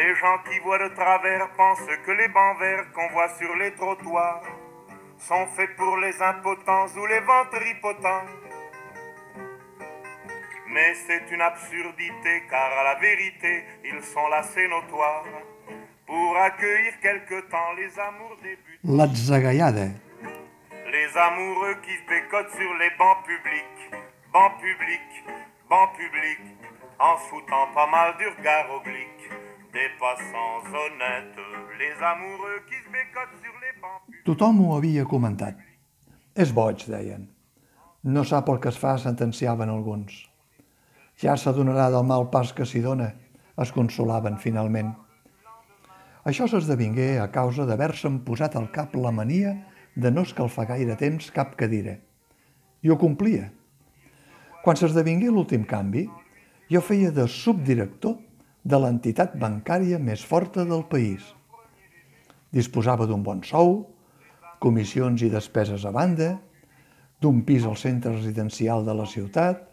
Les gens qui voient de travers pensent que les bancs verts qu'on voit sur les trottoirs sont faits pour les impotents ou les ventripotents. Mais c'est une absurdité car à la vérité ils sont là c'est notoire pour accueillir quelque temps les amours débutés. L'atzagaiada. Les amoureux qui se bécotent sur les bancs publics, bancs publics, bancs publics, en se foutant pas mal du regard oblique des passants honnêtes. Les amoureux qui se bécotent sur les bancs. Tothom ho havia comentat. És boig, deien. No sap el que es fa, sentenciaven alguns. Ja s'adonarà del mal pas que s'hi dona, es consolaven finalment. Això s'esdevingué a causa d'haver-se'n posat al cap la mania de no escalfar gaire temps cap cadira. I ho complia. Quan s'esdevingué l'últim canvi, jo feia de subdirector de l'entitat bancària més forta del país. Disposava d'un bon sou, comissions i despeses a banda, d'un pis al centre residencial de la ciutat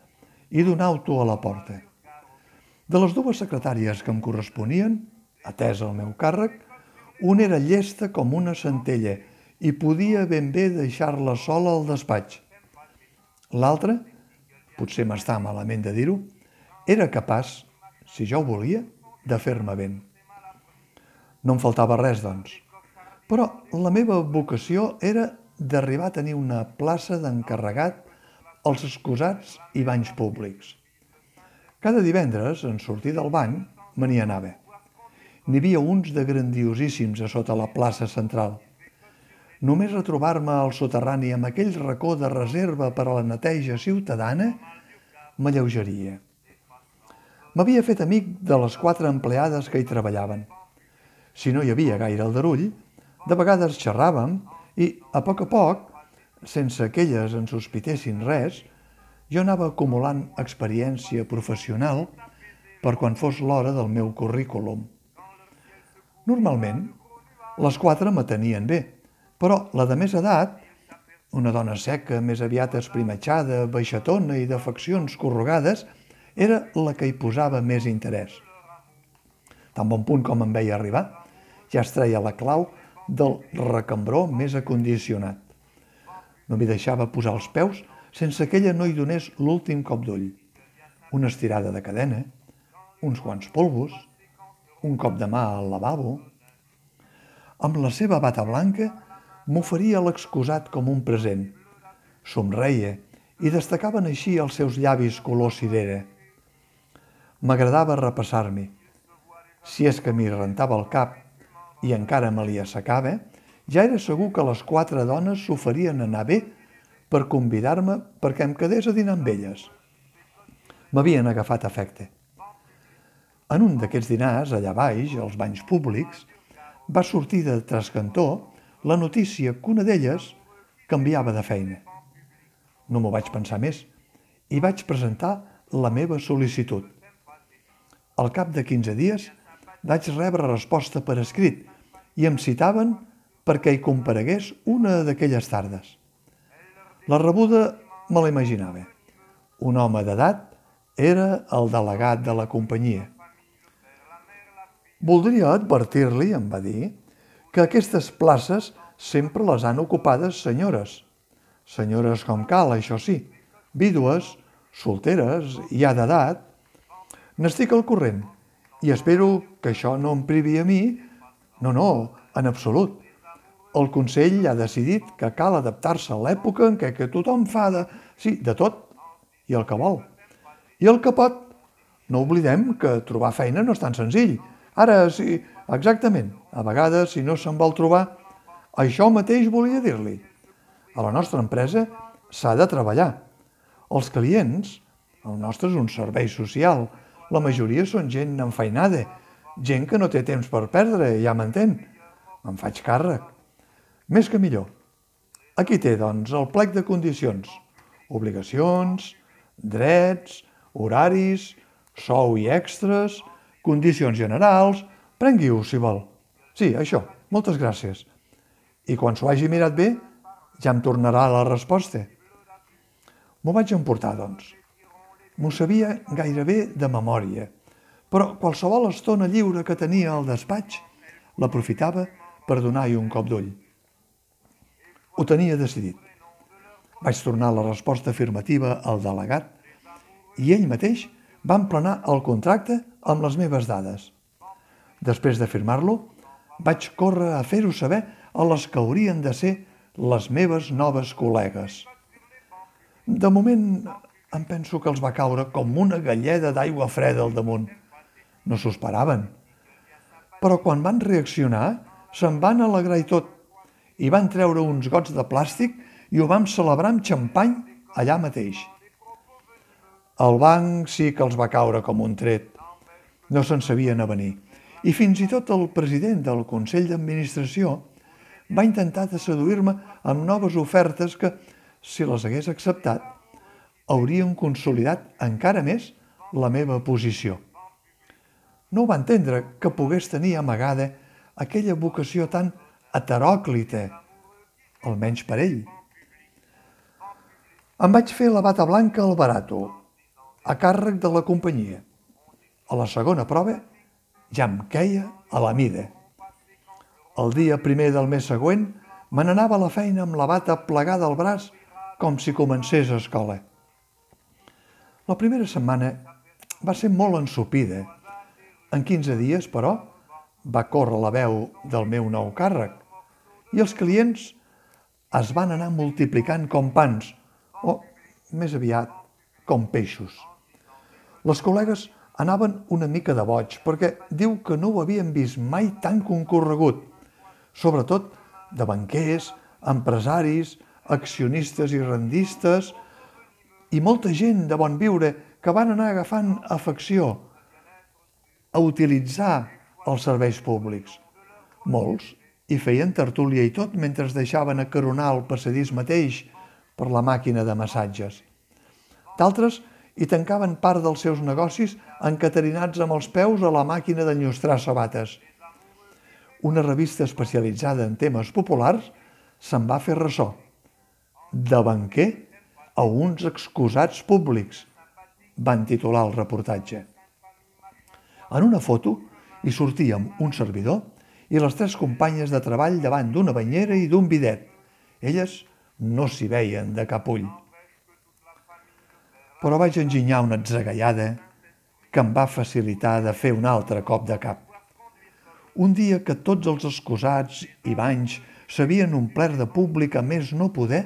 i d'un auto a la porta. De les dues secretàries que em corresponien, atès el meu càrrec, una era llesta com una centella i podia ben bé deixar-la sola al despatx. L'altra, potser m'està malament de dir-ho, era capaç, si jo ho volia, de fer-me vent. No em faltava res, doncs. Però la meva vocació era d'arribar a tenir una plaça d'encarregat als excusats i banys públics. Cada divendres, en sortir del bany, me n'hi anava. N'hi havia uns de grandiosíssims a sota la plaça central. Només retrobar-me al soterrani amb aquell racó de reserva per a la neteja ciutadana m'alleugeria. M'havia fet amic de les quatre empleades que hi treballaven. Si no hi havia gaire aldarull, de vegades xerràvem i, a poc a poc, sense que elles en sospitessin res, jo anava acumulant experiència professional per quan fos l'hora del meu currículum. Normalment, les quatre me tenien bé, però la de més edat, una dona seca, més aviat esprimatxada, baixatona i d'afeccions corrugades, era la que hi posava més interès. Tan bon punt com em veia arribar, ja es treia la clau del recambró més acondicionat. No m'hi deixava posar els peus sense que ella no hi donés l'últim cop d'ull. Una estirada de cadena, uns quants polvos, un cop de mà al lavabo. Amb la seva bata blanca m'oferia l'excusat com un present. Somreia i destacaven així els seus llavis color cirera. M'agradava repassar-m'hi. Si és que m'hi rentava el cap i encara me li assecava, ja era segur que les quatre dones s'oferien anar bé per convidar-me perquè em quedés a dinar amb elles. M'havien agafat afecte. En un d'aquests dinars, allà baix, als banys públics, va sortir de trascantó la notícia que una d'elles canviava de feina. No m'ho vaig pensar més i vaig presentar la meva sol·licitud. Al cap de 15 dies vaig rebre resposta per escrit i em citaven perquè hi comparegués una d'aquelles tardes. La rebuda me la imaginava. Un home d'edat era el delegat de la companyia. Voldria advertir-li, em va dir, que aquestes places sempre les han ocupades senyores. Senyores com cal, això sí, vídues, solteres, ja d'edat. N'estic al corrent i espero que això no em privi a mi. No, no, en absolut. El Consell ha decidit que cal adaptar-se a l'època en què que tothom fa de, sí, de tot i el que vol. I el que pot. No oblidem que trobar feina no és tan senzill. Ara, sí, exactament, a vegades, si no se'n vol trobar, això mateix volia dir-li. A la nostra empresa s'ha de treballar. Els clients, el nostre és un servei social, la majoria són gent enfeinada, gent que no té temps per perdre, ja m'entén. Me'n faig càrrec. Més que millor. Aquí té, doncs, el plec de condicions. Obligacions, drets, horaris, sou i extras, condicions generals... Prengui-ho, si vol. Sí, això. Moltes gràcies. I quan s'ho hagi mirat bé, ja em tornarà la resposta. M'ho vaig emportar, doncs. M'ho sabia gairebé de memòria, però qualsevol estona lliure que tenia al despatx l'aprofitava per donar-hi un cop d'ull. Ho tenia decidit. Vaig tornar la resposta afirmativa al delegat i ell mateix va emplenar el contracte amb les meves dades. Després de firmar-lo, vaig córrer a fer-ho saber a les que haurien de ser les meves noves col·legues. De moment, em penso que els va caure com una galleda d'aigua freda al damunt. No s'ho esperaven. Però quan van reaccionar, se'n van alegrar i tot. I van treure uns gots de plàstic i ho vam celebrar amb xampany allà mateix. El banc sí que els va caure com un tret. No se'n sabien venir. I fins i tot el president del Consell d'Administració va intentar de seduir-me amb noves ofertes que, si les hagués acceptat, haurien consolidat encara més la meva posició. No va entendre que pogués tenir amagada aquella vocació tan heteròclita, almenys per ell. Em vaig fer la bata blanca al barato, a càrrec de la companyia. A la segona prova ja em queia a la mida. El dia primer del mes següent me n'anava a la feina amb la bata plegada al braç com si comencés a escola. La primera setmana va ser molt ensupida. En 15 dies, però, va córrer la veu del meu nou càrrec i els clients es van anar multiplicant com pans, o més aviat com peixos. Les col·legues anaven una mica de boig perquè diu que no ho havien vist mai tan concorregut, sobretot de banquers, empresaris, accionistes i rendistes i molta gent de bon viure que van anar agafant afecció a utilitzar els serveis públics. Molts hi feien tertúlia i tot mentre es deixaven acaronar el passadís mateix per la màquina de massatges. D'altres hi tancaven part dels seus negocis encaterinats amb els peus a la màquina d'enllustrar sabates. Una revista especialitzada en temes populars se'n va fer ressò. De banquer a uns excusats públics, van titular el reportatge. En una foto hi sortíem un servidor i les tres companyes de treball davant d'una banyera i d'un bidet. Elles no s'hi veien de cap ull. Però vaig enginyar una atzagallada que em va facilitar de fer un altre cop de cap. Un dia que tots els excusats i banys s'havien omplert de públic a més no poder,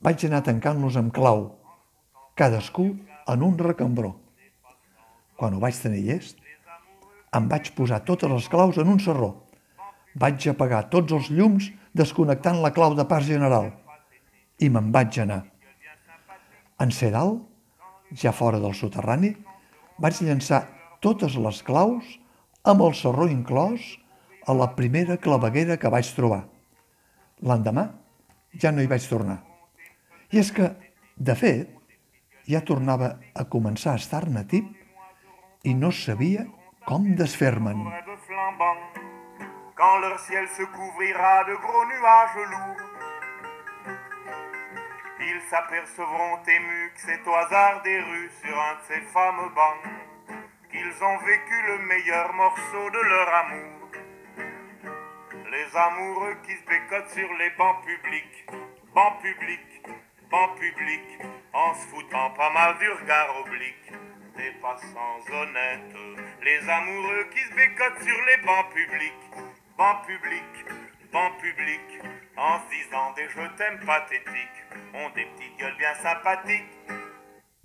vaig anar tancant-los amb clau, cadascú en un recambró. Quan ho vaig tenir llest, em vaig posar totes les claus en un serró. Vaig apagar tots els llums desconnectant la clau de pas general i me'n vaig anar. En ser dalt, ja fora del soterrani, vaig llançar totes les claus amb el serró inclòs a la primera claveguera que vaig trobar. L'endemà ja no hi vaig tornar. I és que, de fet, ja tornava a començar a estar-ne tip i no sabia com desfer-me'n. Quand leur ciel se couvrira de gros nuages lourds, ils s'apercevront émus que c'est au hasard des rues sur un de ces fameux bancs qu'ils ont vécu le meilleur morceau de leur amour. Les amoureux qui se bécotent sur les bancs publics, bancs publics, banc public, en se foutant pas mal du regard oblique des passants honnêtes. Les amoureux qui se bécotent sur les bancs publics, bancs publics, bancs publics, en se disant des je t'aime pathétiques, ont des petites gueules bien sympathiques